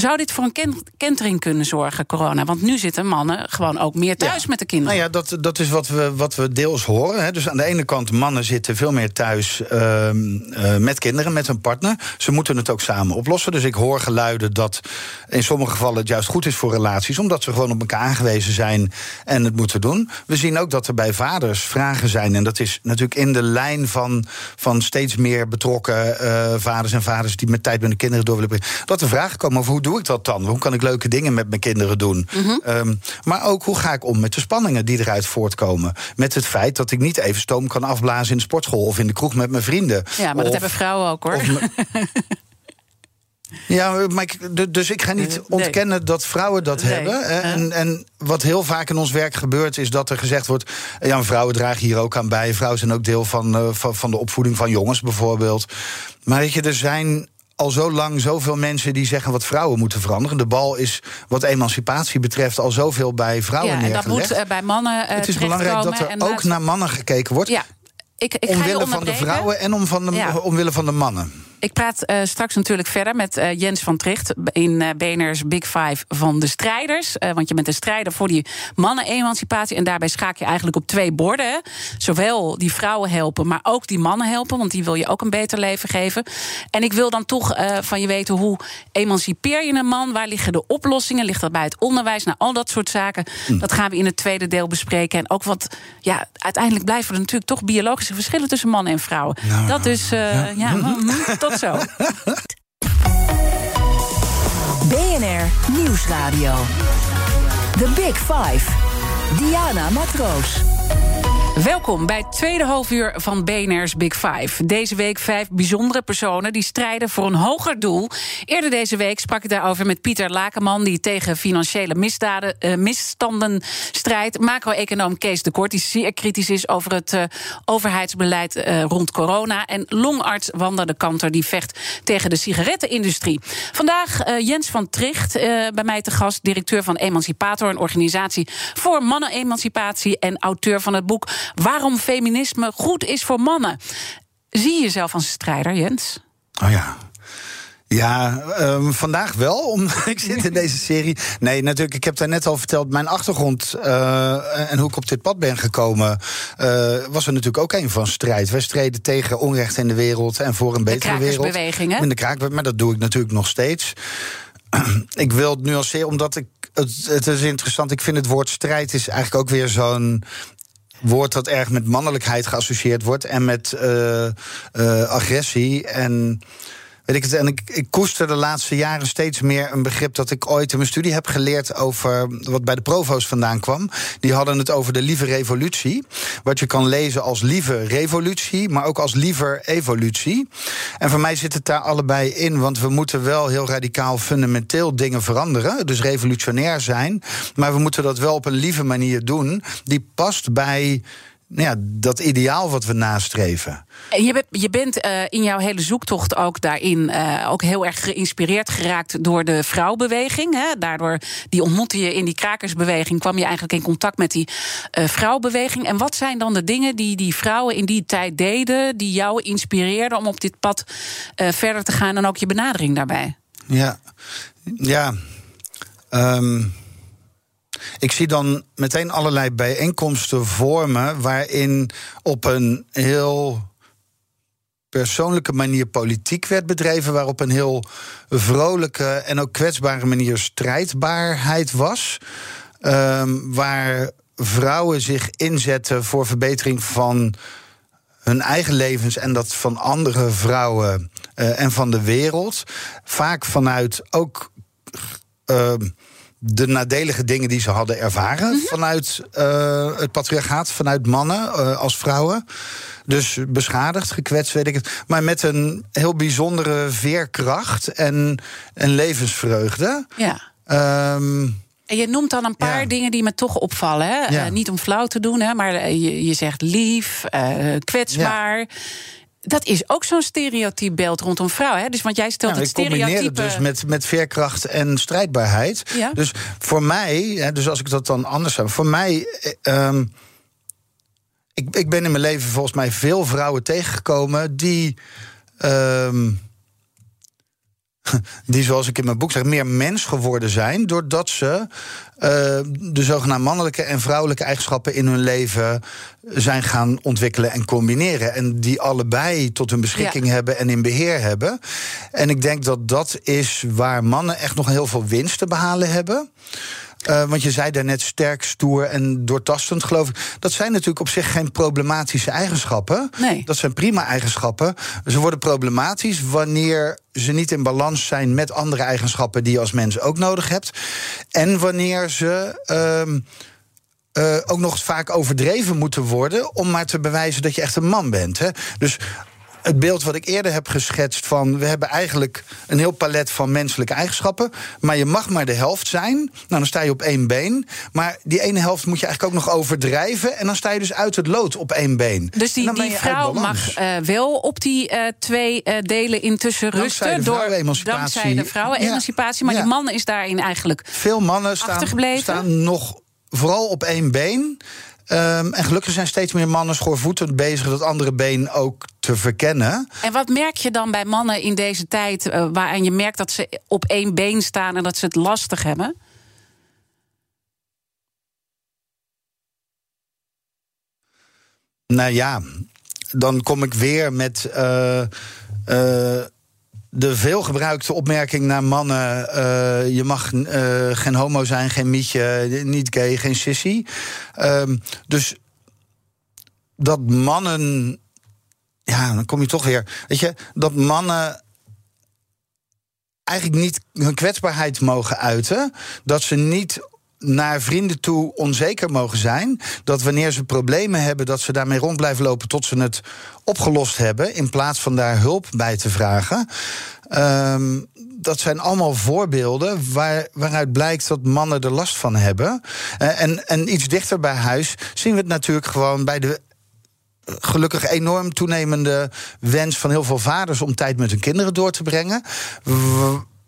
Zou dit voor een ken- kentering kunnen zorgen, corona? Want nu zitten mannen gewoon ook meer thuis Ja. met de kinderen. Nou ja, dat, dat is wat we, wat we deels horen. Hè. Dus aan de ene kant, mannen zitten veel meer thuis eh, met kinderen, met hun partner. Ze moeten het ook samen oplossen. Dus ik hoor geluiden dat in sommige gevallen het juist goed is voor relaties, omdat ze gewoon op elkaar aangewezen zijn en het moeten doen. We zien ook dat er bij vaders vragen zijn. En dat is natuurlijk in de lijn van, van steeds meer betrokken eh, vaders en vaders die met tijd met de kinderen door willen brengen. Dat er vragen komen over hoe doe ik dat dan? Hoe kan ik leuke dingen met mijn kinderen doen? Ehm, maar ook hoe ga ik om met de spanningen die eruit voortkomen? Met het feit dat ik niet even stoom kan afblazen in de sportschool of in de kroeg met mijn vrienden. Ja, maar dat hebben vrouwen ook hoor. Ja, maar ik, dus ik ga niet Nee. ontkennen dat vrouwen dat Nee. hebben. En, en wat heel vaak in ons werk gebeurt, is dat er gezegd wordt: ja, vrouwen dragen hier ook aan bij. Vrouwen zijn ook deel van, eh, van, van de opvoeding van jongens, bijvoorbeeld. Maar weet je, er zijn al zo lang zoveel mensen die zeggen wat vrouwen moeten veranderen. De bal is wat emancipatie betreft al zoveel bij vrouwen ja, en dat moet eh, bij mannen eh het is belangrijk dat er ook naar mannen gekeken wordt. Ja, ik, ik ga je omwille van de vrouwen en om van de, Ja. omwille van de mannen. Ik praat eh, straks natuurlijk verder met eh, Jens van Tricht in eh BNR's Big Five van de strijders. Want je bent een strijder voor die mannen-emancipatie. En daarbij schaak je eigenlijk op twee borden. Hè. Zowel die vrouwen helpen, maar ook die mannen helpen. Want die wil je ook een beter leven geven. En ik wil dan toch van je weten hoe emancipeer je een man? Waar liggen de oplossingen? Ligt dat bij het onderwijs? Nou, al dat soort zaken. Dat gaan we in het tweede deel bespreken. En ook wat, ja, uiteindelijk blijven er natuurlijk toch biologische verschillen tussen mannen en vrouwen. dat dus, eh, ja, <laughs> mm, tot zo. <laughs> BNR Nieuwsradio. The Big Five. Diana Matroos. Welkom bij het tweede halfuur van BNR's Big Five. Deze week vijf bijzondere personen die strijden voor een hoger doel. Eerder deze week sprak ik daarover met Pieter Lakenman... die tegen financiële misdaden, uh, misstanden strijdt. Macro-econoom Kees de Kort, die zeer kritisch is... over het uh, overheidsbeleid uh, rond corona. En longarts Wanda de Kanter, die vecht tegen de sigarettenindustrie. Vandaag Jens van Tricht, bij mij te gast... directeur van Emancipator, een organisatie voor mannen-emancipatie... en auteur van het boek waarom feminisme goed is voor mannen. Zie je jezelf als strijder, Jens? Oh ja. Ja, um, vandaag wel. Om, <laughs> ik zit in deze serie. Nee, natuurlijk, ik heb daar net al verteld. Mijn achtergrond uh, en hoe ik op dit pad ben gekomen. Uh, was er natuurlijk ook een van strijd. Wij streden tegen onrecht in de wereld en voor een betere wereld. Hè? In de kraak, maar dat doe ik natuurlijk nog steeds. <clears throat> ik wil het nuanceren, omdat ik. Het, het is interessant. Ik vind het woord strijd is eigenlijk ook weer zo'n woord dat erg met mannelijkheid geassocieerd wordt en met uh, uh, agressie. En Weet ik, het, en ik, ik koester de laatste jaren steeds meer een begrip dat ik ooit in mijn studie heb geleerd over wat bij de provo's vandaan kwam. Die hadden het over de lieve revolutie. Wat je kan lezen als lieve revolutie, maar ook als liever evolutie. En voor mij zit het daar allebei in, want we moeten wel heel radicaal fundamenteel dingen veranderen. Dus revolutionair zijn. Maar we moeten dat wel op een lieve manier doen. Die past bij ja, dat ideaal wat we nastreven. Je, bent, je bent uh, in jouw hele zoektocht ook daarin uh, ook heel erg geïnspireerd geraakt door de vrouwbeweging. Hè? Daardoor die ontmoette je in die krakersbeweging, kwam je eigenlijk in contact met die uh, vrouwbeweging. En wat zijn dan de dingen die die vrouwen in die tijd deden, die jou inspireerden om op dit pad verder te gaan en ook je benadering daarbij? Ja, ja. Um ik zie dan meteen allerlei bijeenkomsten vormen waarin op een heel persoonlijke manier politiek werd bedreven, waarop een heel vrolijke en ook kwetsbare manier strijdbaarheid was. Um, waar vrouwen zich inzetten voor verbetering van hun eigen levens en dat van andere vrouwen uh, en van de wereld. Vaak vanuit ook. Uh, de nadelige dingen die ze hadden ervaren mm -hmm. vanuit uh, het patriarchaat, vanuit mannen uh, als vrouwen. Dus beschadigd, gekwetst, weet ik het. Maar met een heel bijzondere veerkracht en, en levensvreugde. Ja. Um, en je noemt dan een paar ja. dingen die me toch opvallen. Hè? Ja. Uh, niet om flauw te doen, hè, maar je, je zegt lief, kwetsbaar. Ja dat is ook zo'n stereotyp beeld rondom vrouwen. Hè? Dus, want jij stelt het stereotype... het dus met, met veerkracht en strijdbaarheid. Ja. Dus voor mij, dus als ik dat dan anders zou... Voor mij... Um, ik, ik ben in mijn leven volgens mij veel vrouwen tegengekomen... die... Um, <laughs> die, zoals ik in mijn boek zeg, meer mens geworden zijn. doordat ze uh, de zogenaamde mannelijke en vrouwelijke eigenschappen in hun leven zijn gaan ontwikkelen en combineren. En die allebei tot hun beschikking ja. hebben en in beheer hebben. En ik denk dat dat is waar mannen echt nog heel veel winst te behalen hebben. Uh, want je zei daarnet sterk, stoer en doortastend, geloof ik. Dat zijn natuurlijk op zich geen problematische eigenschappen. Nee. Dat zijn prima eigenschappen. Ze worden problematisch wanneer ze niet in balans zijn met andere eigenschappen die je als mens ook nodig hebt. En wanneer ze. Uh, uh, ook nog vaak overdreven moeten worden om maar te bewijzen dat je echt een man bent. Hè? Dus het beeld wat ik eerder heb geschetst van we hebben eigenlijk een heel palet van menselijke eigenschappen, maar je mag maar de helft zijn. Nou, dan sta je op één been, maar die ene helft moet je eigenlijk ook nog overdrijven en dan sta je dus uit het lood op één been. Dus die, die vrouw mag uh, wel op die uh, twee uh, delen intussen rusten dankzij door dankzij de vrouwenemancipatie, ja. maar ja. die man is daarin eigenlijk veel mannen staan, staan nog vooral op één been. Um, en gelukkig zijn steeds meer mannen schoorvoetend bezig dat andere been ook te verkennen. En wat merk je dan bij mannen in deze tijd, uh, waarin je merkt dat ze op één been staan en dat ze het lastig hebben? Nou ja, dan kom ik weer met. Uh, uh, de veelgebruikte opmerking naar mannen: uh, je mag uh, geen homo zijn, geen mietje, niet gay, geen sissy. Um, dus dat mannen. Ja, dan kom je toch weer. Weet je, dat mannen eigenlijk niet hun kwetsbaarheid mogen uiten. Dat ze niet naar vrienden toe onzeker mogen zijn. Dat wanneer ze problemen hebben, dat ze daarmee rond blijven lopen tot ze het opgelost hebben. In plaats van daar hulp bij te vragen. Ehm, dat zijn allemaal voorbeelden waar, waaruit blijkt dat mannen er last van hebben. Eh, en, en iets dichter bij huis zien we het natuurlijk gewoon bij de gelukkig enorm toenemende wens van heel veel vaders om tijd met hun kinderen door te brengen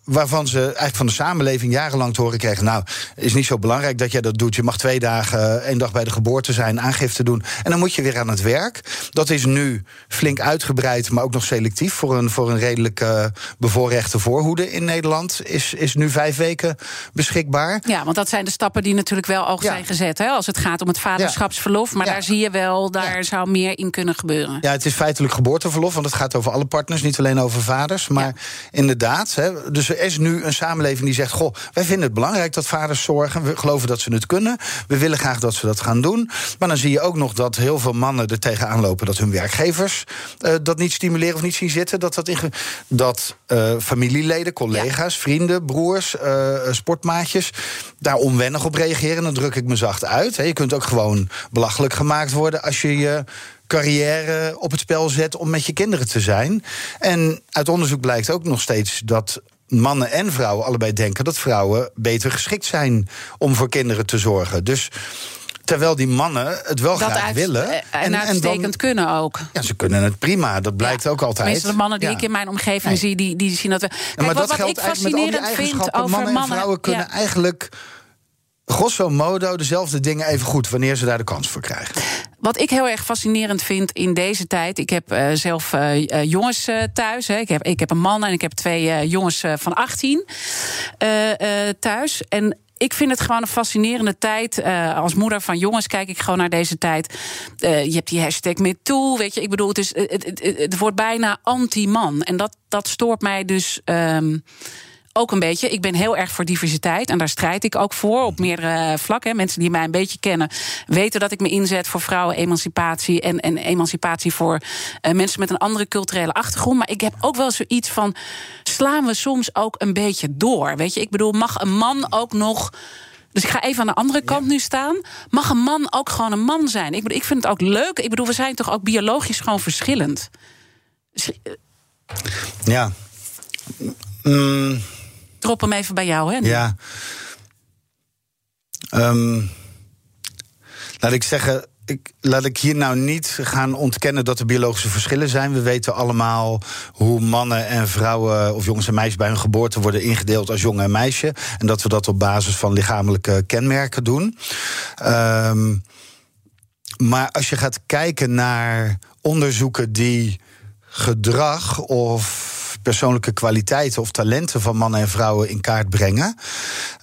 waarvan ze eigenlijk van de samenleving jarenlang te horen kregen... nou, is niet zo belangrijk dat jij dat doet. Je mag twee dagen, eh, één dag bij de geboorte zijn, aangifte doen... en dan moet je weer aan het werk. Dat is nu flink uitgebreid, maar ook nog selectief... voor een, voor een redelijk uh, bevoorrechte voorhoede in Nederland... Is, is nu vijf weken beschikbaar. Ja, want dat zijn de stappen die natuurlijk wel al zijn gezet... Hè, als het gaat om het vaderschapsverlof. Maar daar zie je wel, daar zou meer in kunnen gebeuren. Ja, het is feitelijk geboorteverlof, want het gaat over alle partners... niet alleen over vaders, maar inderdaad... Hè, dus is nu een samenleving die zegt: Goh, wij vinden het belangrijk dat vaders zorgen. We geloven dat ze het kunnen. We willen graag dat ze dat gaan doen. Maar dan zie je ook nog dat heel veel mannen er tegenaan lopen dat hun werkgevers uh, dat niet stimuleren of niet zien zitten. Dat, dat, dat uh, familieleden, collega's, vrienden, broers, uh, sportmaatjes daar onwennig op reageren. Dan druk ik me zacht uit. Je kunt ook gewoon belachelijk gemaakt worden als je je carrière op het spel zet om met je kinderen te zijn. En uit onderzoek blijkt ook nog steeds dat mannen en vrouwen allebei denken dat vrouwen beter geschikt zijn om voor kinderen te zorgen. Dus terwijl die mannen het wel graag willen. Eh, en, en uitstekend dan, kunnen ook. Ja, ze kunnen het prima. Dat blijkt ook altijd. Meestal de mannen die ik in mijn omgeving zie, die, die zien dat we. Kijk, maar wat, dat wat ik fascinerend vind over mannen, mannen en vrouwen kunnen eigenlijk grosso modo dezelfde dingen even goed wanneer ze daar de kans voor krijgen. Wat ik heel erg fascinerend vind in deze tijd. Ik heb uh, zelf uh, jongens uh, thuis. Hè. Ik, heb, ik heb een man en ik heb twee jongens van 18 thuis. En ik vind het gewoon een fascinerende tijd. Als moeder van jongens kijk ik gewoon naar deze tijd. Je hebt die hashtag MeToo, weet je. Ik bedoel, het, is, het, het, wordt bijna anti-man. En dat, dat stoort mij dus... Um, ook een beetje. Ik ben heel erg voor diversiteit en daar strijd ik ook voor op meerdere vlakken. Mensen die mij een beetje kennen weten dat ik me inzet voor vrouwen-emancipatie en, en emancipatie voor uh, mensen met een andere culturele achtergrond. Maar ik heb ook wel zoiets van: slaan we soms ook een beetje door? Weet je, ik bedoel, mag een man ook nog. Dus ik ga even aan de andere kant nu staan. Mag een man ook gewoon een man zijn? Ik, bedoel, ik vind het ook leuk. Ik bedoel, we zijn toch ook biologisch gewoon verschillend? Ja. Mm drop hem even bij jou, hè? Ja. Um, laat ik zeggen, ik, laat ik hier nou niet gaan ontkennen dat er biologische verschillen zijn. We weten allemaal hoe mannen en vrouwen, of jongens en meisjes bij hun geboorte worden ingedeeld als jongen en meisje. En dat we dat op basis van lichamelijke kenmerken doen. Um, maar als je gaat kijken naar onderzoeken die gedrag of persoonlijke kwaliteiten of talenten van mannen en vrouwen in kaart brengen.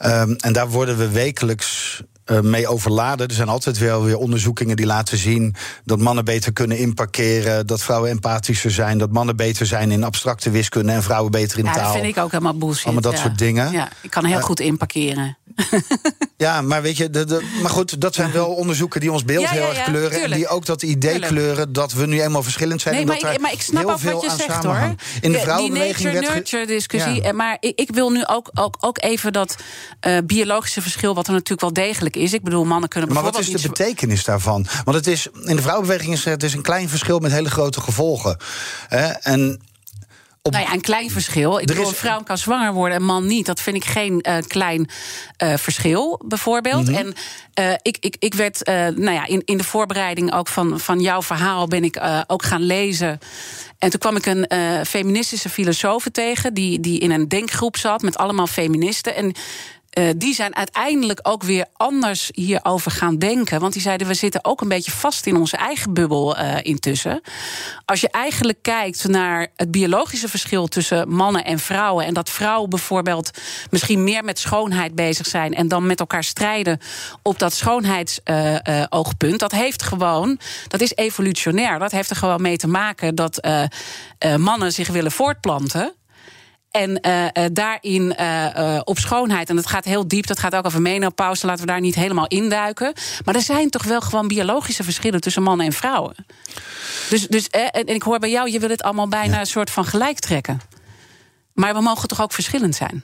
Um, en daar worden we wekelijks uh, mee overladen. Er zijn altijd wel weer onderzoekingen die laten zien dat mannen beter kunnen inparkeren, dat vrouwen empathischer zijn, dat mannen beter zijn in abstracte wiskunde en vrouwen beter in ja, taal. Dat vind ik ook helemaal bullshit. Allemaal dat ja. soort dingen. Ja, ik kan heel uh, goed inparkeren. <laughs> ja, maar weet je, de, de, maar goed, dat zijn wel onderzoeken die ons beeld ja, heel erg kleuren. tuurlijk. En die ook dat idee tuurlijk. kleuren dat we nu eenmaal verschillend zijn. Nee, en maar, dat ik, maar ik snap heel ook veel wat je zegt hoor. In de die vrouwenbeweging nature-nurture discussie. Ja. Maar ik, ik, wil nu ook, ook, ook even dat uh, biologische verschil, wat er natuurlijk wel degelijk is. Ik bedoel, mannen kunnen maar bijvoorbeeld. wat is de betekenis daarvan? Want het is, in de vrouwenbeweging is het is een klein verschil met hele grote gevolgen. Hè? En op... Nou ja, een klein verschil. Ik bedoel, is... een vrouw kan zwanger worden, een man niet. Dat vind ik geen uh, klein uh, verschil, bijvoorbeeld. Mm -hmm. En uh, ik, ik, ik werd, nou ja, in, in de voorbereiding ook van, van jouw verhaal ben ik ook gaan lezen. En toen kwam ik een feministische filosoof tegen, die, die in een denkgroep zat met allemaal feministen. En uh, die zijn uiteindelijk ook weer anders hierover gaan denken. Want die zeiden, we zitten ook een beetje vast in onze eigen bubbel uh, intussen. Als je eigenlijk kijkt naar het biologische verschil tussen mannen en vrouwen... en dat vrouwen bijvoorbeeld misschien meer met schoonheid bezig zijn... en dan met elkaar strijden op dat schoonheidsoogpunt... Dat heeft gewoon, dat is evolutionair. Dat heeft er gewoon mee te maken dat mannen zich willen voortplanten... En uh, uh, daarin uh, op schoonheid, en dat gaat heel diep, dat gaat ook over menopauze, laten we daar niet helemaal induiken. Maar er zijn toch wel gewoon biologische verschillen tussen mannen en vrouwen. Dus, dus en ik hoor bij jou, je wil het allemaal bijna een soort van gelijk trekken. Maar we mogen toch ook verschillend zijn?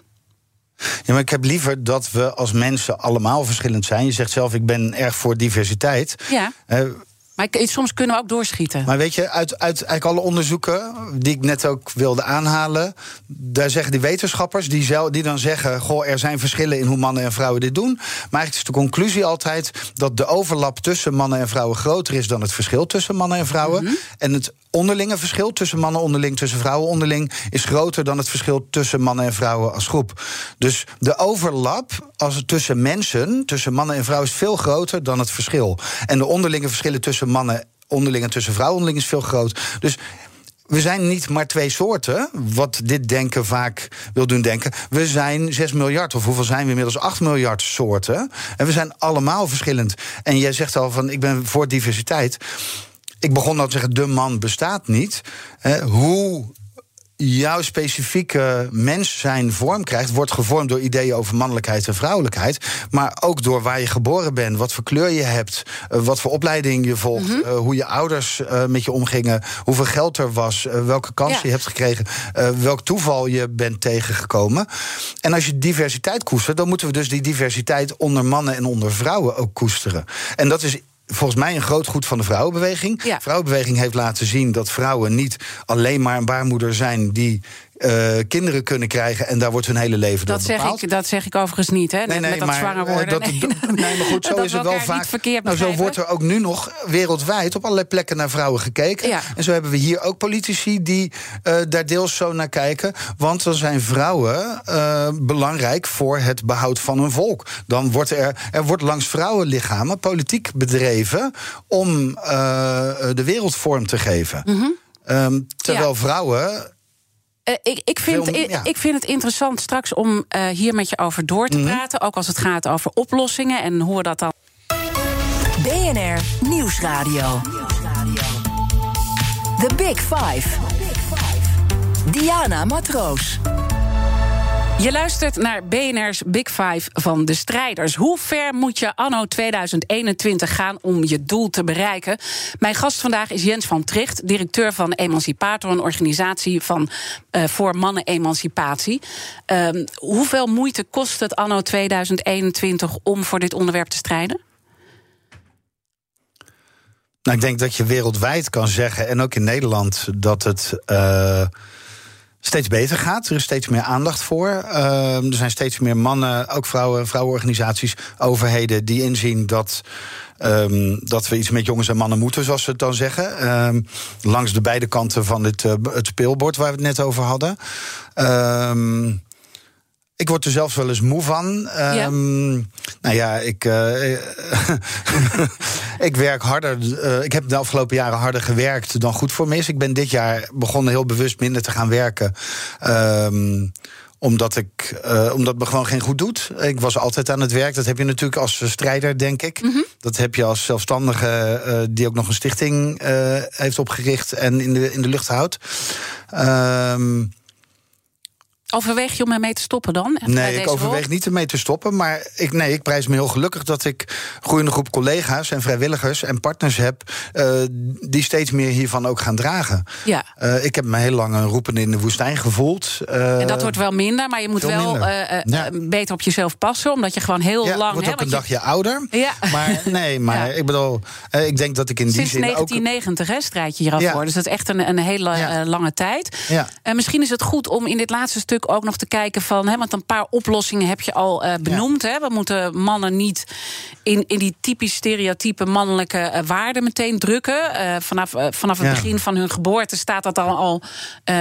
Ja, maar ik heb liever dat we als mensen allemaal verschillend zijn. Je zegt zelf, ik ben erg voor diversiteit. Ja. Eh, Maar soms kunnen we ook doorschieten. Maar weet je, uit, uit eigenlijk alle onderzoeken die ik net ook wilde aanhalen, daar zeggen die wetenschappers die, zel, die dan zeggen: Goh, er zijn verschillen in hoe mannen en vrouwen dit doen. Maar eigenlijk is de conclusie altijd dat de overlap tussen mannen en vrouwen groter is dan het verschil tussen mannen en vrouwen. En het onderlinge verschil tussen mannen onderling, tussen vrouwen onderling, is groter dan het verschil tussen mannen en vrouwen als groep. Dus de overlap als het tussen mensen, tussen mannen en vrouwen, is veel groter dan het verschil. En de onderlinge verschillen tussen mannen onderling en tussen vrouwen onderling is veel groter. Dus we zijn niet maar twee soorten, wat dit denken vaak wil doen denken. We zijn 6 miljard, of hoeveel zijn we inmiddels? 8 miljard soorten. En we zijn allemaal verschillend. En jij zegt al van, ik ben voor diversiteit. Ik begon al te zeggen, de man bestaat niet. Hè, hoe jouw specifieke mens zijn vorm krijgt, wordt gevormd door ideeën over mannelijkheid en vrouwelijkheid. Maar ook door waar je geboren bent, wat voor kleur je hebt, eh, wat voor opleiding je volgt, eh, hoe je ouders eh, met je omgingen, hoeveel geld er was, welke kansen Ja. je hebt gekregen, welk toeval je bent tegengekomen. En als je diversiteit koestert, dan moeten we dus die diversiteit onder mannen en onder vrouwen ook koesteren. En dat is volgens mij een groot goed van de vrouwenbeweging. Ja. De vrouwenbeweging heeft laten zien dat vrouwen niet alleen maar een baarmoeder zijn die eh, kinderen kunnen krijgen en daar wordt hun hele leven door Dat zeg, bepaald. ik, dat zeg ik overigens niet, hè? Net met dat zwanger eh, worden. dat- nee, dat- <laughs> nee, maar goed, zo dat is het wel vaak. Verkeerd nou, zo wordt er ook nu nog wereldwijd op allerlei plekken naar vrouwen gekeken. Ja. En zo hebben we hier ook politici die eh, daar deels zo naar kijken. Want dan zijn vrouwen belangrijk voor het behoud van een volk. Dan wordt er, er wordt langs vrouwenlichamen politiek bedreven om de wereld vorm te geven. Ehm, terwijl Mhm. Ja. vrouwen Eh, ik, ik, vind, Veel- ik, ja. ik vind het interessant straks om eh, hier met je over door Mhm. te praten. Ook als het gaat over oplossingen en hoe we dat dan. BNR Nieuwsradio. The Big Five. Diana Matroos. Je luistert naar BNR's Big Five van de strijders. Hoe ver moet je anno 2021 gaan om je doel te bereiken? Mijn gast vandaag is Jens van Tricht, directeur van Emancipator, een organisatie van, eh, voor mannen-emancipatie. Ehm, hoeveel moeite kost het anno 2021 om voor dit onderwerp te strijden? Nou, ik denk dat je wereldwijd kan zeggen, en ook in Nederland, dat het eh, steeds beter gaat. Er is steeds meer aandacht voor. Ehm, er zijn steeds meer mannen, ook vrouwen, vrouwenorganisaties, overheden die inzien dat. ehm, dat we iets met jongens en mannen moeten, zoals ze het dan zeggen. Ehm, langs de beide kanten van het, eh, het speelbord waar we het net over hadden. Ehm, ik word er zelfs wel eens moe van. Ehm, Nou ja, ik, eh, <laughs> ik werk harder. eh, ik heb de afgelopen jaren harder gewerkt dan goed voor me is. Ik ben dit jaar begonnen heel bewust minder te gaan werken. Ehm, omdat, ik, eh, omdat het me gewoon geen goed doet. Ik was altijd aan het werk. Dat heb je natuurlijk als strijder, denk ik. Dat heb je als zelfstandige die ook nog een stichting heeft opgericht en in de, in de lucht houdt. Ehm Overweeg je om ermee te stoppen dan? Nee, ik overweeg rol? niet ermee te stoppen. Maar ik, nee, ik prijs me heel gelukkig dat ik een groeiende groep collega's en vrijwilligers en partners heb. eh, die steeds meer hiervan ook gaan dragen. Ja. Eh, ik heb me heel lang een roepen in de woestijn gevoeld. eh, En dat wordt wel minder, maar je moet wel Ja. beter op jezelf passen, omdat je gewoon heel ja, lang. wordt hè, ook een je- dagje ouder. Ja. Maar nee, <laughs> maar Ja. ik bedoel, ik denk dat ik in die zin ook. 1990 hè, strijd je hier voor. Dus dat is echt een, een hele lange tijd. Ja. En misschien is het goed om in dit laatste stuk ook nog te kijken van... Hè, want een paar oplossingen heb je al eh, benoemd. Hè. We moeten mannen niet in, in die typisch stereotype mannelijke eh, waarden meteen drukken. Eh, vanaf, vanaf het Ja. begin van hun geboorte staat dat al, al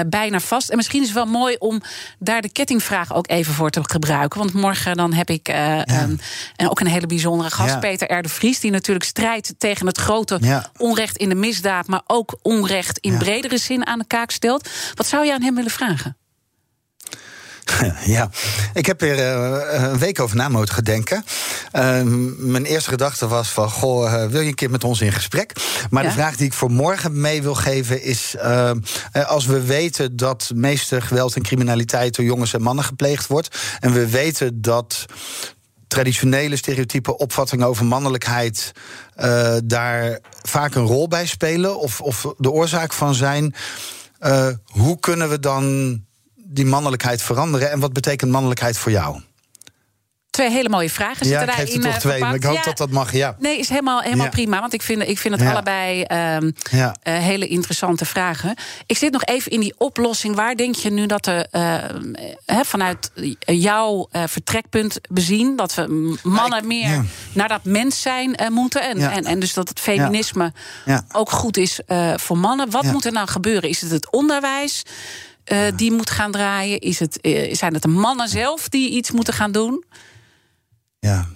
bijna vast. En misschien is het wel mooi om daar de kettingvraag ook even voor te gebruiken. Want morgen dan heb ik eh, ehm, en ook een hele bijzondere gast. Peter R. de Vries... die natuurlijk strijdt tegen het grote onrecht in de misdaad... maar ook onrecht in bredere zin aan de kaak stelt. Wat zou je aan hem willen vragen? <laughs> Ja, ik heb er eh, een week over na moeten denken. Eh, mijn eerste gedachte was van, goh, eh, wil je een keer met ons in gesprek? Maar Ja. de vraag die ik voor morgen mee wil geven is... eh, eh, als we weten dat meeste geweld en criminaliteit... door jongens en mannen gepleegd wordt... en we weten dat traditionele stereotype opvattingen over mannelijkheid daar vaak een rol bij spelen of, of de oorzaak van zijn. Hoe kunnen we dan die mannelijkheid veranderen en wat betekent mannelijkheid voor jou? twee hele mooie vragen Ja, zitten ik daarin. geef er toch eh, twee, maar ik hoop Ja, dat dat mag, ja. Nee, is helemaal, helemaal Ja. prima. Want ik vind, ik vind het Ja. allebei ehm, Ja. eh, hele interessante vragen. Ik zit nog even in die oplossing. Waar denk je nu dat er eh, vanuit jouw vertrekpunt bezien... dat we mannen ik- meer ja. naar dat mens zijn moeten... En, Ja. en, en dus dat het feminisme Ja. ook goed is voor mannen. Wat Ja. moet er nou gebeuren? Is het het onderwijs eh, die moet gaan draaien? Is het, eh, zijn het de mannen zelf die iets moeten gaan doen? Ja.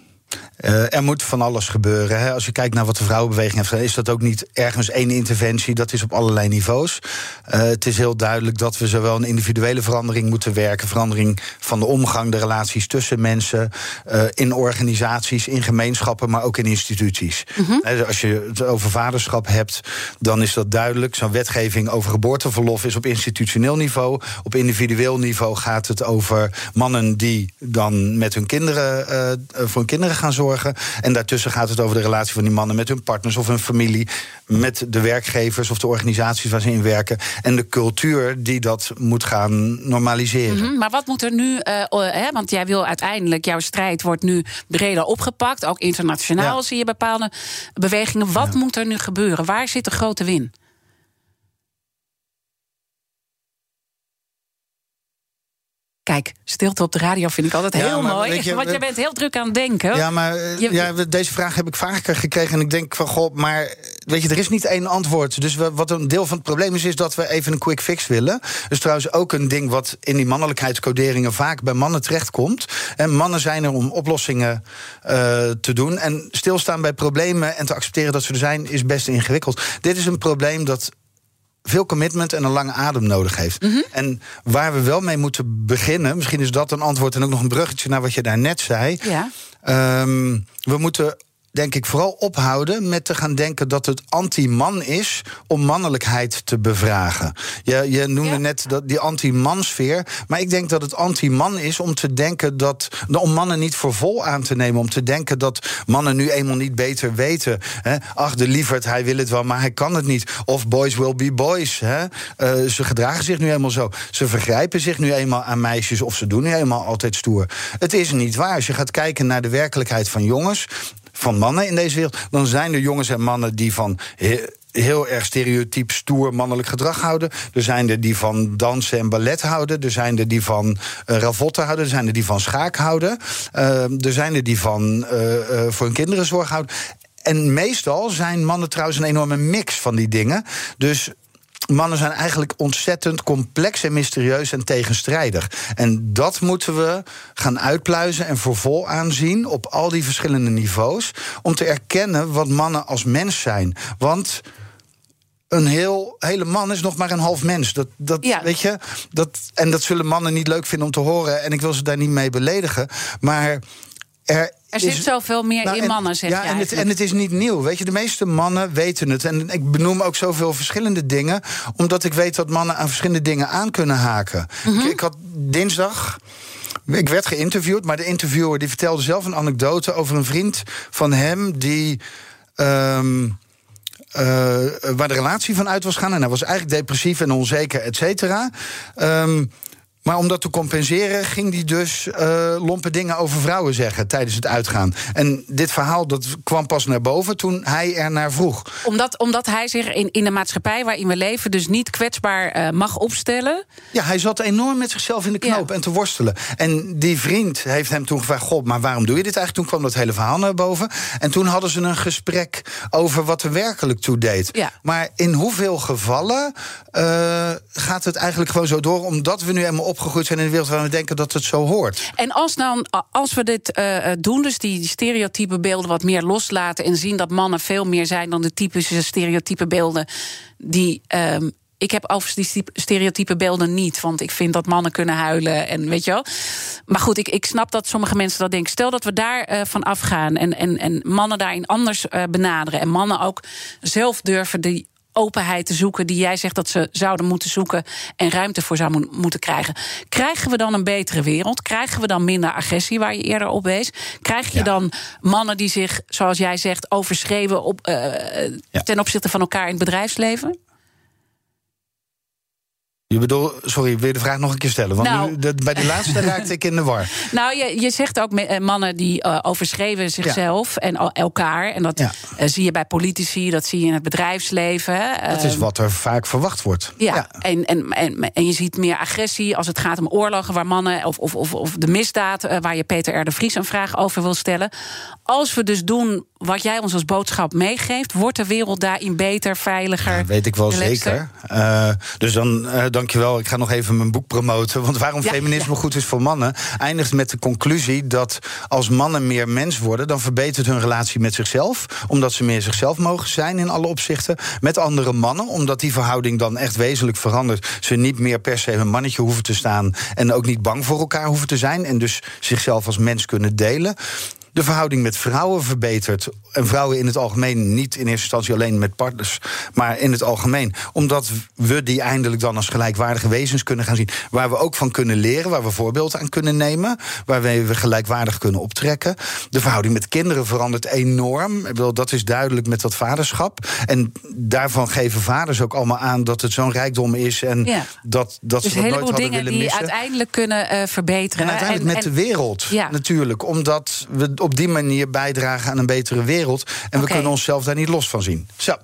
Eh, er moet van alles gebeuren. Hè. Als je kijkt naar wat de vrouwenbeweging heeft gedaan, is dat ook niet ergens één interventie. Dat is op allerlei niveaus. Eh, het is heel duidelijk dat we zowel een individuele verandering moeten werken, verandering van de omgang, de relaties tussen mensen, eh, in organisaties, in gemeenschappen, maar ook in instituties. Hè, als je het over vaderschap hebt, dan is dat duidelijk. Zo'n wetgeving over geboorteverlof is op institutioneel niveau. Op individueel niveau gaat het over mannen die dan met hun kinderen voor hun kinderen gaan zorgen. En daartussen gaat het over de relatie van die mannen met hun partners of hun familie, met de werkgevers of de organisaties waar ze in werken. En de cultuur die dat moet gaan normaliseren. Hm, Maar wat moet er nu, hè, want jij wil uiteindelijk, jouw strijd wordt nu breder opgepakt. Ook internationaal Ja. zie je bepaalde bewegingen. Wat moet er nu gebeuren? Waar zit de grote win? Kijk, stilte op de radio vind ik altijd Ja, heel mooi. je, want jij bent heel druk aan het denken. Ja, maar eh, Je- ja, deze vraag heb ik vaker gekregen. En ik denk van, goh, maar weet je, er is niet één antwoord. Dus we, wat een deel van het probleem is, is dat we even een quick fix willen. Dus trouwens ook een ding wat in die mannelijkheidscoderingen vaak bij mannen terechtkomt. En mannen zijn er om oplossingen eh, te doen. En stilstaan bij problemen en te accepteren dat ze er zijn, is best ingewikkeld. Dit is een probleem dat veel commitment en een lange adem nodig heeft. Mhm. En waar we wel mee moeten beginnen, misschien is dat een antwoord en ook nog een bruggetje naar wat je daar net zei. Ja. Ehm, we moeten, denk ik, vooral ophouden met te gaan denken dat het anti-man is om mannelijkheid te bevragen. Je, je noemde Ja. net dat, die anti-mansfeer. Maar ik denk dat het anti-man is om te denken dat. om mannen niet voor vol aan te nemen. Om te denken dat mannen nu eenmaal niet beter weten. Hè? Ach, de lieverd, hij wil het wel, maar hij kan het niet. Of boys will be boys. Hè? Eh, ze gedragen zich nu eenmaal zo. Ze vergrijpen zich nu eenmaal aan meisjes. Of ze doen nu eenmaal altijd stoer. Het is niet waar. Als je gaat kijken naar de werkelijkheid van jongens van mannen in deze wereld, dan zijn er jongens en mannen die van he- heel erg stereotyp stoer mannelijk gedrag houden. Er zijn er die van dansen en ballet houden. Er zijn er die van eh, ravotten houden. Er zijn er die van schaak houden. Eh, er zijn er die van eh, voor hun kinderen zorg houden. En meestal zijn mannen trouwens een enorme mix van die dingen. Dus mannen zijn eigenlijk ontzettend complex en mysterieus en tegenstrijdig. En dat moeten we gaan uitpluizen en voor vol aanzien op al die verschillende niveaus. Om te erkennen wat mannen als mens zijn. Want een heel, hele man is nog maar een half mens. Dat, dat, Ja. weet je, dat, en dat zullen mannen niet leuk vinden om te horen. En ik wil ze daar niet mee beledigen. Maar er, Er zit is- zoveel meer nou, in en- mannen, zeg ja, je en het, en het is niet nieuw. Weet je, de meeste mannen weten het. En ik benoem ook zoveel verschillende dingen, omdat ik weet dat mannen aan verschillende dingen aan kunnen haken. Mhm. ik, ik had dinsdag. Ik werd geïnterviewd, maar de interviewer die vertelde zelf een anekdote over een vriend van hem die. ehm, eh, waar de relatie van uit was gaan. En hij was eigenlijk depressief en onzeker, et cetera. Ehm, maar om dat te compenseren ging hij dus eh, lompe dingen over vrouwen zeggen tijdens het uitgaan. En dit verhaal dat kwam pas naar boven toen hij er naar vroeg. Omdat, omdat hij zich in, in de maatschappij waarin we leven... dus niet kwetsbaar eh, mag opstellen. Ja, hij zat enorm met zichzelf in de knoop Ja. en te worstelen. En die vriend heeft hem toen gevraagd: God, maar waarom doe je dit eigenlijk? Toen kwam dat hele verhaal naar boven. En toen hadden ze een gesprek over wat er werkelijk toe deed. Ja. Maar in hoeveel gevallen eh, gaat het eigenlijk gewoon zo door? Omdat we nu helemaal opgegroeid zijn in de wereld waar we denken dat het zo hoort. En als, dan, als we dit eh, eh, doen, dus die stereotype beelden wat meer loslaten... en zien dat mannen veel meer zijn dan de typische stereotype beelden... die... ehm, ik heb overigens die stereotype beelden niet. Want ik vind dat mannen kunnen huilen. En weet je wel. Maar goed, ik, ik snap dat sommige mensen dat denken. Stel dat we daar eh, van afgaan. En, en, en mannen daarin anders benaderen. En mannen ook zelf durven die openheid te zoeken die jij zegt dat ze zouden moeten zoeken en ruimte voor zouden mo- moeten krijgen. Krijgen we dan een betere wereld? Krijgen we dan minder agressie waar je eerder op wees? Krijg je Ja. dan mannen die zich, zoals jij zegt, overschreeuwen op, eh, Ja. ten opzichte van elkaar in het bedrijfsleven? Je bedoelt, sorry, wil je de vraag nog een keer stellen? Want Nou. nu, de- bij die laatste raakte ik in de war. <laughs> Nou, je, je zegt ook eh, mannen die eh, overschreven zichzelf en elkaar. En dat Ja. eh, zie je bij politici, dat zie je in het bedrijfsleven. Dat is Ehm, wat er vaak verwacht wordt. Ja, En, en, en, en je ziet meer agressie als het gaat om oorlogen waar mannen. of, of, of, of de misdaad waar je Peter R. de Vries een vraag over wil stellen. Als we dus doen wat jij ons als boodschap meegeeft, wordt de wereld daarin beter, veiliger. Ja, weet ik wel zeker. Dus dan, dankjewel. Ik ga nog even mijn boek promoten. Want waarom Ja, feminisme ja. goed is voor mannen... eindigt met de conclusie dat als mannen meer mens worden... dan verbetert hun relatie met zichzelf. Omdat ze meer zichzelf mogen zijn in alle opzichten. Met andere mannen, omdat die verhouding dan echt wezenlijk verandert. Ze niet meer per se een mannetje hoeven te staan... en ook niet bang voor elkaar hoeven te zijn... en dus zichzelf als mens kunnen delen de verhouding met vrouwen verbetert. En vrouwen in het algemeen, niet in eerste instantie alleen met partners, maar in het algemeen. Omdat we die eindelijk dan als gelijkwaardige wezens kunnen gaan zien. Waar we ook van kunnen leren, waar we voorbeeld aan kunnen nemen. Waar we gelijkwaardig kunnen optrekken. De verhouding met kinderen verandert enorm. Ik bedoel, dat is duidelijk met dat vaderschap. En daarvan geven vaders ook allemaal aan dat het zo'n rijkdom is. En Ja. dat, dat Dus ze dat nooit hadden dingen willen die missen. uiteindelijk kunnen verbeteren. En uiteindelijk met En- de wereld, Ja. natuurlijk. Omdat we op die manier bijdragen aan een betere wereld. En we kunnen onszelf daar niet los van zien. Zo.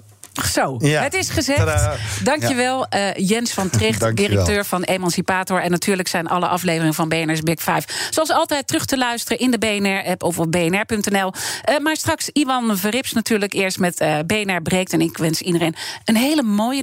Zo, Ja. het is gezegd. Tadaa. Dankjewel, eh, Jens van Tricht, directeur van Emancipator. En natuurlijk zijn alle afleveringen van BNR's Big Five... zoals altijd terug te luisteren in de BNR-app of op bnr.nl. Eh, maar straks Iwan Verrips natuurlijk eerst met eh, BNR Breekt. En ik wens iedereen een hele mooie